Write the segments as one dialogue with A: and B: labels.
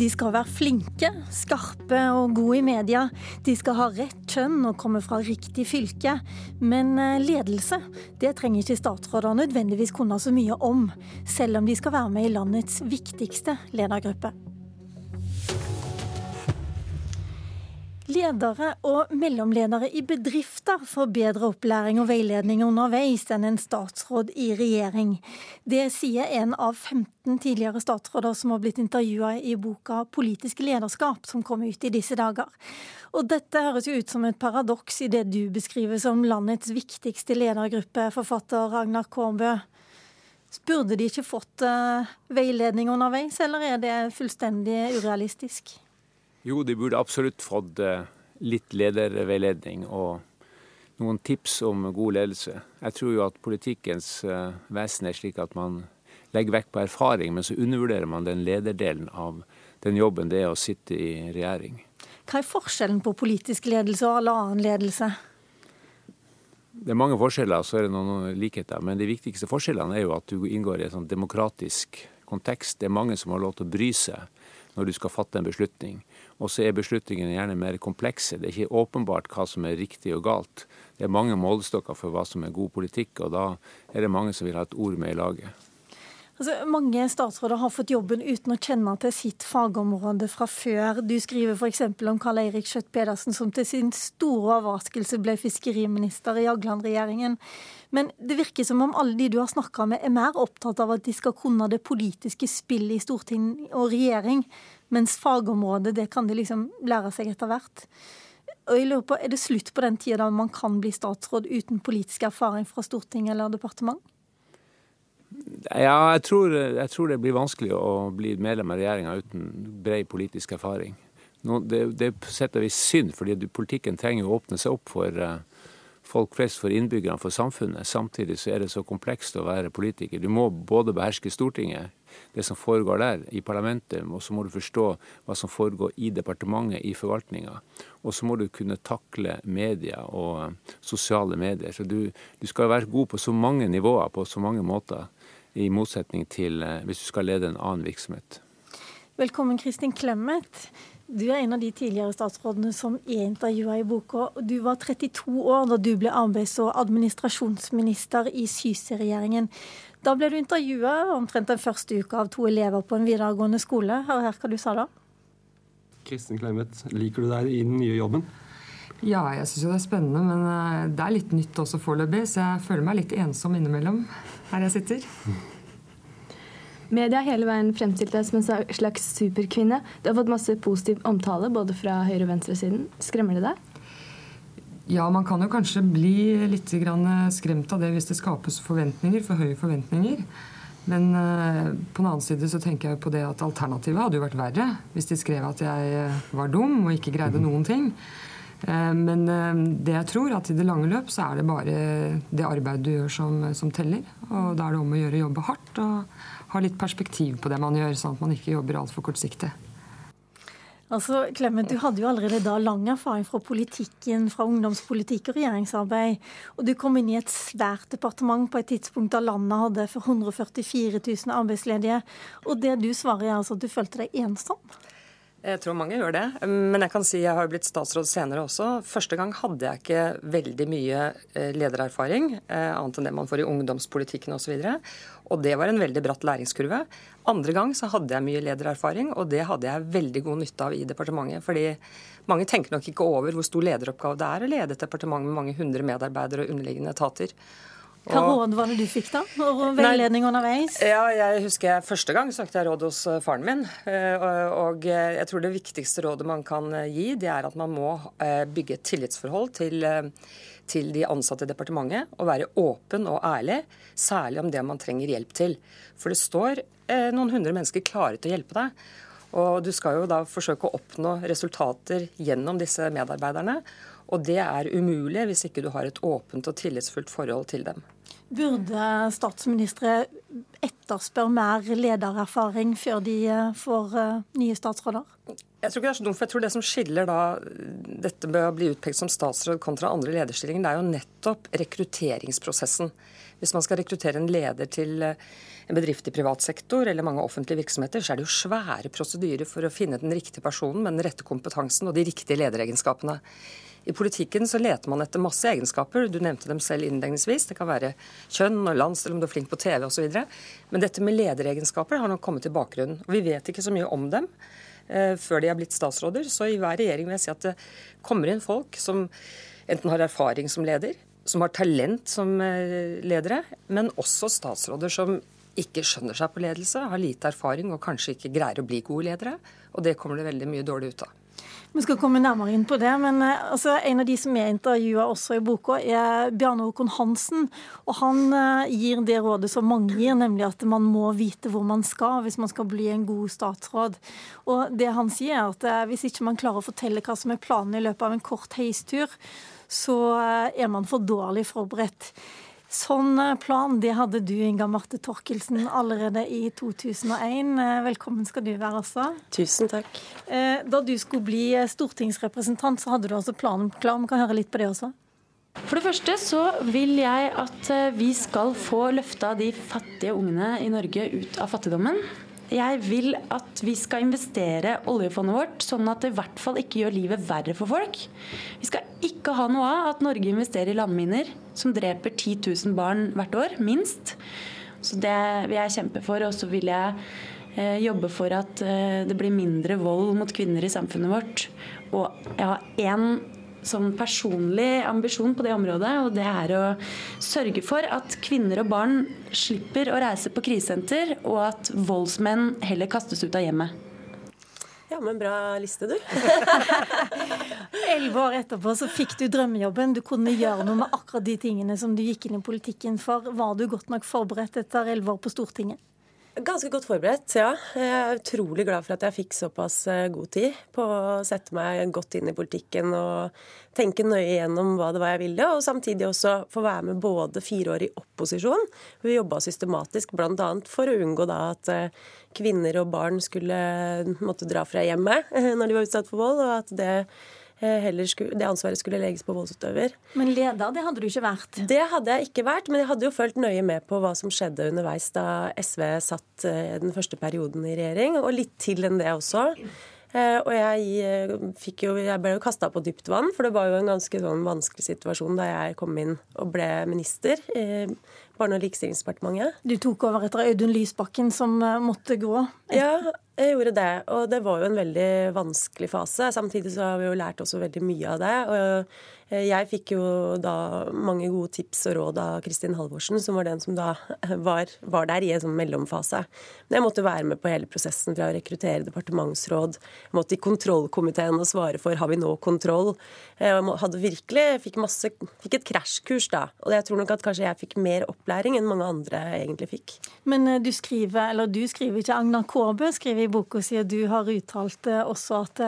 A: De skal være flinke, skarpe og gode i media. De skal ha rett kjønn og komme fra riktig fylke. Men eh, ledelse, det trenger ikke statsråder nødvendigvis kunne så mye om, selv om de skal være med i landets viktigste ledergruppe. Ledere og mellomledere i bedrifter får bedre opplæring og veiledning underveis enn en statsråd i regjering. Det sier en av 15 tidligere statsråder som har blitt intervjua i boka 'Politisk lederskap', som kom ut i disse dager. Og dette høres jo ut som et paradoks i det du beskriver som landets viktigste ledergruppe, forfatter Ragnar Kårbø. Burde de ikke fått uh, veiledning underveis, eller er det fullstendig urealistisk?
B: Jo, de burde absolutt fått eh, litt lederveiledning og noen tips om god ledelse. Jeg tror jo at politikkens eh, vesen er slik at man legger vekt på erfaring, men så undervurderer man den lederdelen av den jobben det er å sitte i regjering.
A: Hva er forskjellen på politisk ledelse og all annen ledelse?
B: Det er mange forskjeller, så er det noen likheter. Men de viktigste forskjellene er jo at du inngår i en sånn demokratisk kontekst. Det er mange som har lov til å bry seg når du skal fatte en beslutning. Og så er beslutningene gjerne mer komplekse. Det er ikke åpenbart hva som er riktig og galt. Det er mange målestokker for hva som er god politikk, og da er det mange som vil ha et ord med i laget.
A: Altså, mange statsråder har fått jobben uten å kjenne til sitt fagområde fra før. Du skriver f.eks. om Karl Eirik Skjøtt Pedersen, som til sin store overraskelse ble fiskeriminister i Jagland-regjeringen. Men det virker som om alle de du har snakka med, er mer opptatt av at de skal kunne det politiske spillet i storting og regjering, mens fagområdet, det kan de liksom lære seg etter hvert. Og jeg lurer på, Er det slutt på den tida da man kan bli statsråd uten politisk erfaring fra storting eller departement?
B: Ja, jeg tror, jeg tror, det blir vanskelig å bli medlem av regjeringa uten bred politisk erfaring. Nå, det, det, setter vis synd, fordi politikken trenger å åpne seg opp for uh, folk flest, for innbyggerne, for samfunnet. Samtidig så er det så komplekst å være politiker. Du må både beherske Stortinget, det som foregår der, i parlamentet, og så må du forstå hva som foregår i departementet, i forvaltninga. Og så må du kunne takle media og uh, sosiale medier. Så du, du, skal være god på så mange nivåer, på så mange måter, i motsetning til uh, hvis du skal lede en annen virksomhet.
A: Velkommen, Kristin Clemet. Du er en av de tidligere statsrådene som er intervjua i boka. Du var 32 år da du ble arbeids- og administrasjonsminister i Syse-regjeringen. Da ble du intervjua omtrent den første uka av to elever på en videregående skole. Hør her hva du sa da.
C: Kristin Clemet, liker du deg i den nye jobben?
D: Ja, jeg syns jo det er spennende, men eh, det er litt nytt også foreløpig, så jeg føler meg litt ensom innimellom her jeg sitter.
E: Media har hele veien fremstilt deg som en slags superkvinne. Du har fått masse positiv omtale både fra høyre- og venstresiden. Skremmer det deg?
D: Ja, man kan jo kanskje bli litt skremt av det hvis det skapes forventninger, for høye forventninger. Men uh, på den annen side så tenker jeg på det at alternativet hadde jo vært verre hvis de skrev at jeg eh, var dum og ikke greide noen ting. Men det jeg tror at i det lange løp så er det bare det arbeidet du gjør som, som teller. Og da er det om å gjøre å jobbe hardt. og ha litt perspektiv på det man gjør, sånn at man ikke jobber altfor kortsiktig.
A: Altså, Clement, Du hadde jo allerede da lang erfaring fra politikken, fra ungdomspolitikk og regjeringsarbeid. Og du kom inn i et svært departement på et tidspunkt da landet hadde for 144 000 arbeidsledige. Og det du svarer er altså at du følte deg ensom?
F: Jeg tror mange gjør det. Men jeg kan si jeg har blitt statsråd senere også. Første gang hadde jeg ikke veldig mye eh, ledererfaring, eh, annet enn det man får i ungdomspolitikken osv. Og, og det var en veldig bratt læringskurve. Andre gang så hadde jeg mye ledererfaring, og det hadde jeg veldig god nytte av i departementet. fordi mange tenker nok ikke over hvor stor lederoppgave det er å lede et departement med mange hundre medarbeidere og underliggende etater.
A: Hva råd var det du fikk, da? Og veiledning underveis?
F: Ja, jeg husker jeg Første gang søkte jeg råd hos eh, faren min. Eh, og jeg tror det viktigste rådet man kan eh, gi, det er at man må bygge et tillitsforhold til, til de ansatte i departementet. Og være åpen og ærlig, særlig om det man trenger hjelp til. For det står noen hundre mennesker klare til å hjelpe deg. Og du skal jo da forsøke å oppnå resultater gjennom disse medarbeiderne. Og det er umulig hvis ikke du har et åpent og tillitsfullt forhold til dem.
A: Burde statsministre etterspørre mer ledererfaring før de eh, får eh, nye statsråder?
F: Jeg tror ikke det er så dumt, for jeg tror det som skiller da dette med å bli utpekt som statsråd kontra andre lederstillinger, det er jo nettopp rekrutteringsprosessen. Hvis man skal rekruttere en leder til eh, en bedrift i privat sektor eller mange offentlige virksomheter, så er det jo svære prosedyrer for å finne den riktige personen med den rette kompetansen og de riktige lederegenskapene. I politikken så leter man etter masse egenskaper. Du nevnte dem selv innledningsvis. Det kan være kjønn og landsdel, om du er flink på TV osv. Men dette med lederegenskaper har nok kommet i bakgrunnen. Og vi vet ikke så mye om dem. Eh, før de er blitt statsråder. Så i hver regjering vil jeg si at det kommer inn folk som enten har erfaring som leder, som har talent som eh, ledere, men også statsråder som ikke skjønner seg på ledelse, har lite erfaring og kanskje ikke greier å bli gode ledere. Og det kommer det veldig mye dårlig ut av.
A: Vi skal komme nærmere inn på det, men eh, altså, en av de som er intervjua også i boka, er Bjarne Håkon Hansen. Og han uh, gir det rådet som mange gir, nemlig at man må vite hvor man skal hvis man skal bli en god statsråd. Og det han sier, er at uh, hvis ikke man klarer å fortelle hva som er planen i løpet av en kort heistur, så er man for dårlig forberedt. Sånn eh, plan det hadde du, Inga Marte Torkelsen, allerede i 2001. Eh, velkommen skal du være også.
G: Tusen takk.
A: Eh, da du skulle bli stortingsrepresentant, så hadde du altså planen klar. Vi kan høre litt på det også.
G: For det første så vil jeg at vi skal få løfta de fattige ungene i Norge ut av fattigdommen. Jeg vil at vi skal investere oljefondet vårt sånn at det i hvert fall ikke gjør livet verre for folk. Vi skal ikke ha noe av at Norge investerer i landminer som dreper 10 000 barn hvert år, minst. Så det vil jeg kjempe for. Og så vil jeg eh, jobbe for at eh, det blir mindre vold mot kvinner i samfunnet vårt. Og jeg har én sånn personlig ambisjon på det området, og det er å sørge for at kvinner og barn slipper å reise på krisesenter, og at voldsmenn heller kastes ut av hjemmet.
H: Ja, men bra liste, du.
A: Elleve år etterpå så fikk du drømmejobben. Du kunne gjøre noe med akkurat de tingene som du gikk inn i politikken for. Var du godt nok forberedt etter elleve år på Stortinget?
H: Ganske godt forberedt, ja. Jeg er utrolig glad for at jeg fikk såpass eh, god tid på å sette meg godt inn i politikken og tenke nøye gjennom hva det var jeg ville, og samtidig også få være med både fire år i opposisjon. Vi jobba systematisk bl.a. for å unngå da at eh, kvinner og barn skulle måtte dra fra hjemmet når de var utsatt for vold, og at det Eh, skulle, det ansvaret skulle legges på voldsutøver.
A: Men leder, det hadde du ikke vært?
H: Det hadde jeg ikke vært, men jeg hadde jo fulgt nøye med på hva som skjedde underveis da SV satt eh, den første perioden i regjering, og litt til enn det også. Eh, og jeg, jo, jeg ble jo kasta på dypt vann, for det var jo en ganske sånn vanskelig situasjon da jeg kom inn og ble minister Barne- og likestillingsdepartementet.
A: Du tok over etter Audun Lysbakken som måtte gå?
H: Ja, jeg gjorde det, og det var jo en veldig vanskelig fase. Samtidig så har vi jo lært også veldig mye av det. og Eh, jeg fikk jo da mange gode tips og råd av Kristin Halvorsen, som var den som da var, var der i en sånn mellomfase. Men jeg måtte være med på hele prosessen fra å rekruttere departementsråd, jeg måtte i kontrollkomiteen og svare for har vi nå kontroll. Eh, jeg hadde virkelig, fikk, masse, fikk et krasjkurs da. Og jeg tror nok at kanskje jeg fikk mer opplæring enn mange andre egentlig fikk.
A: Men eh, du skriver, eller du skriver ikke, Agnar Kårbø skriver i boka si at du har uttalt også at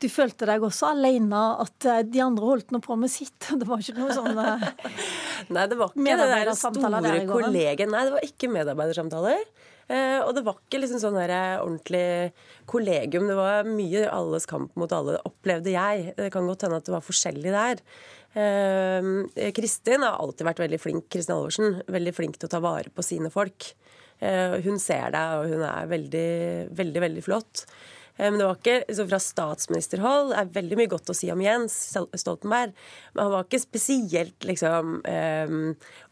A: du følte deg også alene, at de andre holdt noe på med sitt. Det var ikke noe sånn eh,
H: Nei, det var ikke det der store kollegen. Nei, det var ikke medarbeidersamtaler. Eh, og det var ikke liksom sånn der ordentlig kollegium. Det var mye alles kamp mot alle, opplevde jeg. Det kan godt hende at det var forskjellig der. Eh, Kristin har alltid vært veldig flink, Kristin Halvorsen, veldig flink til å ta vare på sine folk. Hun ser deg, og hun er veldig, veldig, veldig flott. Eh, men det var ikke så fra statsministerhold er veldig mye godt å si om Jens Stoltenberg, men han var ikke spesielt liksom eh,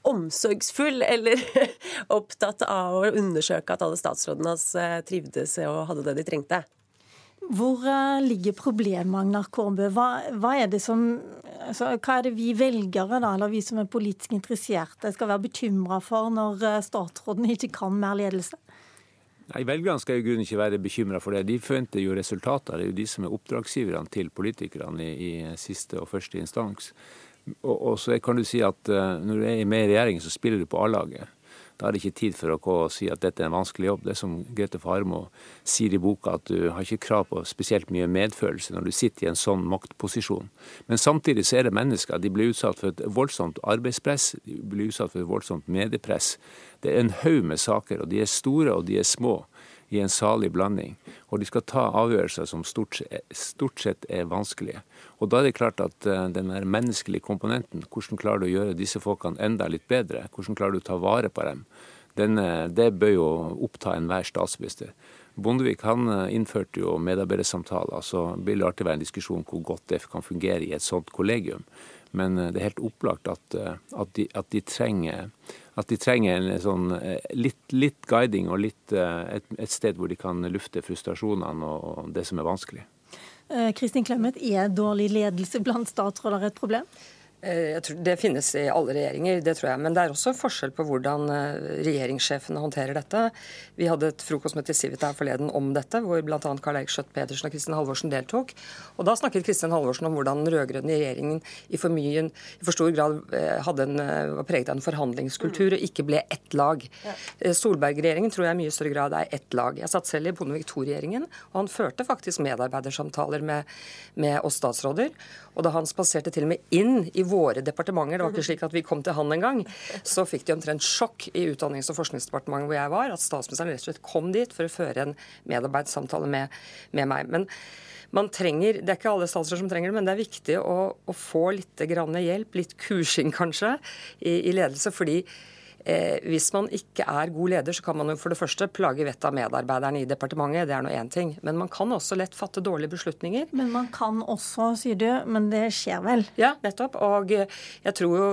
H: omsorgsfull eller opptatt av å undersøke at alle statsrådene hans eh, trivdes og hadde det de trengte.
A: Hvor uh, ligger problemet, Agnar Kårbø? Hva, hva, er det som, altså, hva er det vi velgere, da, eller vi som er politisk interesserte, skal være bekymra for når statsråden ikke kan mer ledelse?
B: Nei, Velgerne skal i grunnen ikke være bekymra for det. De forventer jo resultater. Det er jo de som er oppdragsgiverne til politikerne i, i siste og første instans. Og, og, så kan du si at uh, når du er med i regjering, så spiller du på A-laget. Da er det ikke tid for å gå og si at dette er en vanskelig jobb. Det er som Grete Farmo sier i boka, at du har ikke krav på spesielt mye medfølelse når du sitter i en sånn maktposisjon. Men samtidig så er det mennesker. De blir utsatt for et voldsomt arbeidspress, de blir utsatt for et voldsomt mediepress. Det er en haug med saker, og de er store og de er små. i en salig blanding. Og de skal ta avgjørelser som stort, stort sett er vanskelige. Og da er det klart at uh, den der menneskelige komponenten, hvordan klarer du å gjøre disse folkene enda litt bedre? Hvordan klarer du å ta vare på dem? Den, det bør jo oppta enhver statsminister. Bondevik han innførte jo medarbeidersamtaler. Så blir det alltid være en diskusjon hvor godt det kan fungere i et sånt kollegium. Men det er helt opplagt at, at, de, at de trenger at de trenger en sånn, eh, litt, litt, guiding og litt, eh, et, et, sted hvor de kan lufte frustrasjonene og det som er vanskelig.
A: Eh, Kristin Clemet, er dårlig ledelse blant statsråder et problem?
F: Eh, jeg tror Det finnes i alle regjeringer, det tror jeg. Men det er også forskjell på hvordan eh, regjeringssjefene håndterer dette. Vi hadde et frokostmøte i Civita her forleden om dette, hvor bl.a. Karl Erik Skjøtt Pedersen og Kristin Halvorsen deltok. Og Da snakket Kristin Halvorsen om hvordan den rød-grønne regjeringen i for, mye, i for, stor grad hadde en, var preget av en forhandlingskultur og ikke ble ett lag. Solberg-regjeringen tror jeg i mye større grad er ett lag. Jeg satt selv i Bondevik II-regjeringen, og han førte faktisk medarbeidersamtaler med, med oss statsråder. Og da han spaserte til og med inn i våre departementer, det var ikke slik at vi kom til han engang, så fikk de omtrent sjokk i Utdannings- og forskningsdepartementet hvor jeg var, at statsministeren rett og slett kom dit for å føre en medarbeidssamtale med, med meg. Men man trenger, Det er ikke alle statsråder som trenger det, men det er viktig å, å få litt hjelp, litt kursing kanskje, i, i ledelse. fordi Eh, hvis man ikke er god leder, så kan man jo for det første plage vettet av medarbeiderne i departementet. Det er nå én ting. Men man kan også lett fatte dårlige beslutninger.
A: Men man kan også, sier du. Men det skjer vel?
F: Ja, nettopp. Og jeg tror jo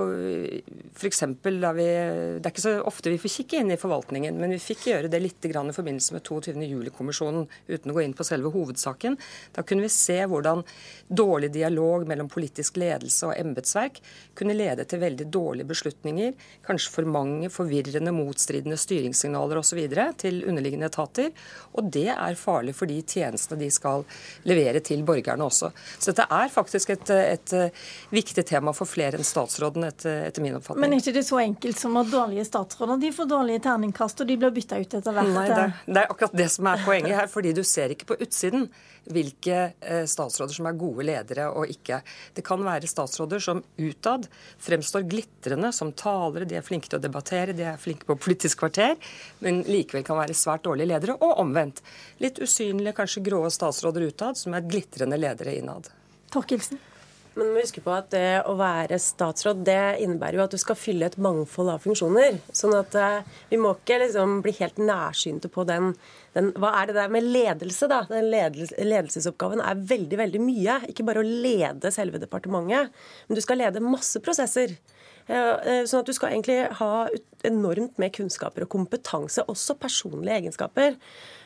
F: f.eks. da vi Det er ikke så ofte vi får kikke inn i forvaltningen, men vi fikk gjøre det litt i forbindelse med 22. juli-kommisjonen, uten å gå inn på selve hovedsaken. Da kunne vi se hvordan dårlig dialog mellom politisk ledelse og embetsverk kunne lede til veldig dårlige beslutninger, kanskje for mange mange forvirrende, motstridende styringssignaler osv. til underliggende etater. Og det er farlig for de tjenestene de skal levere til borgerne også. Så dette er faktisk et, et viktig tema for flere enn statsråden, etter, etter min oppfatning.
A: Men er ikke det så enkelt som at dårlige statsråder de får dårlige terningkast, og de blir bytta ut etter hvert?
F: Nei, det, det er akkurat det som er poenget her. fordi du ser ikke på utsiden hvilke eh, statsråder som er gode ledere og ikke. Det kan være statsråder som utad fremstår glitrende som talere, de er flinke til å debattere, de er flinke på Politisk kvarter, men likevel kan være svært dårlige ledere, og omvendt. Litt usynlige, kanskje grå statsråder utad, som er glitrende ledere innad.
A: Torkelsen?
H: Men må huske på at det å være statsråd det innebærer jo at du skal fylle et mangfold av funksjoner. Sånn at uh, vi må ikke liksom bli helt nærsynte på den, den, Hva er det der med ledelse, da? Den ledelse, ledelsesoppgaven er veldig, veldig mye. Ikke bare å lede selve departementet, men du skal lede masse prosesser. Uh, sånn at du skal egentlig ha enormt med kunnskaper og kompetanse, også personlige egenskaper.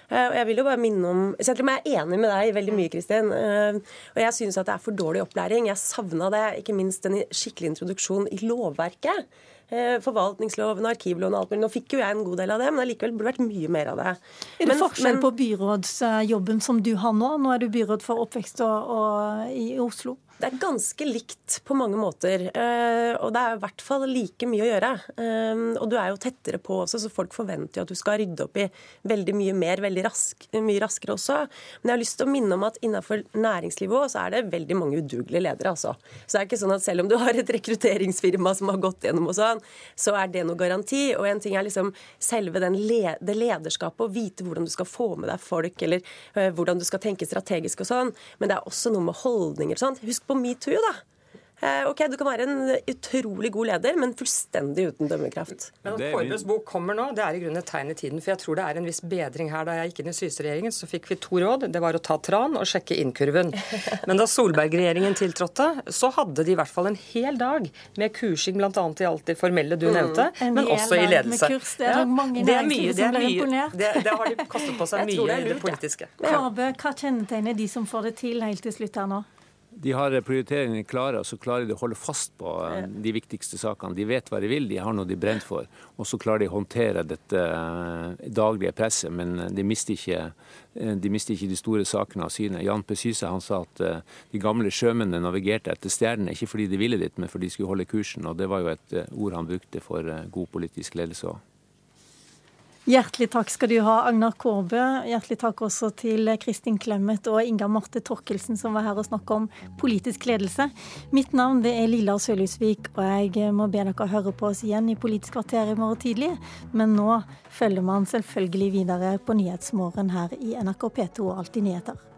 H: Eh, og jeg vil jo bare minne om Selv om jeg er enig med deg veldig mye, Kristin. Eh, og jeg syns at det er for dårlig opplæring. Jeg savna det, ikke minst en skikkelig introduksjon i lovverket. Eh, forvaltningsloven, arkivloven og alt mulig. Nå fikk jo jeg en god del av det, men allikevel burde vært mye mer av det.
A: Er det men, forskjell men, på byrådsjobben som du har nå? Nå er du byråd for oppvekst og, og, i Oslo.
H: Det er ganske likt på mange måter. Eh, og det er i hvert fall like mye å gjøre. Eh, og du er jo tettere på også, så folk forventer jo at du skal rydde opp i veldig mye mer veldig rask, mye raskere også. Men jeg har lyst til å minne om at innenfor næringslivet så er det veldig mange udugelige ledere, altså. Så det er ikke sånn at selv om du har et rekrutteringsfirma som har gått gjennom og sånn, så er det noe garanti. Og en ting er liksom selve le det lederskapet, å vite hvordan du skal få med deg folk, eller uh, hvordan du skal tenke strategisk og sånn, men det er også noe med holdninger og sånn. Husk på metoo, da. Eh, ok, Du kan være en utrolig god leder, men fullstendig uten dømmekraft.
F: Men at Kårbøs bok kommer nå, det er i grunnen et tegn i tiden. For jeg tror det er en viss bedring her. Da jeg gikk inn i Syse-regjeringen, så fikk vi to råd. Det var å ta tran og sjekke innkurven. Men da Solberg-regjeringen tiltrådte, så hadde de i hvert fall en hel dag med kursing bl.a. i alt det formelle du mm. nevnte, mm. men også i ledelse.
A: Kurs, det er ja, mange det er mye, det er mye,
F: det, det, har de kastet på seg mye i det politiske.
A: Kårbø, hva kjennetegner de som får det til helt til slutt her nå?
B: De har prioriteringene klare, og så klarer de å holde fast på eh, de viktigste sakene. De vet hva de vil, de har noe de brenner for. Og så klarer de å håndtere dette eh, daglige presset, men eh, de mister ikke de, mister ikke de store sakene av syne. Jan P. Syse han sa at de gamle sjømennene navigerte etter stjernene, ikke fordi de ville dit, men fordi de skulle holde kursen. Og det var jo et ord han brukte for god politisk ledelse òg.
A: Hjertelig takk skal du ha, Agnar Kårbø. Hjertelig takk også til Kristin Clemet og Inga Marte Torkelsen som var her og snakka om politisk ledelse. Mitt navn det er Lilla Sølhusvik, og jeg må be dere høre på oss igjen i Politisk kvarter i morgen tidlig. Men nå følger man selvfølgelig videre på Nyhetsmorgen her i NRK P2 og Alltid nyheter.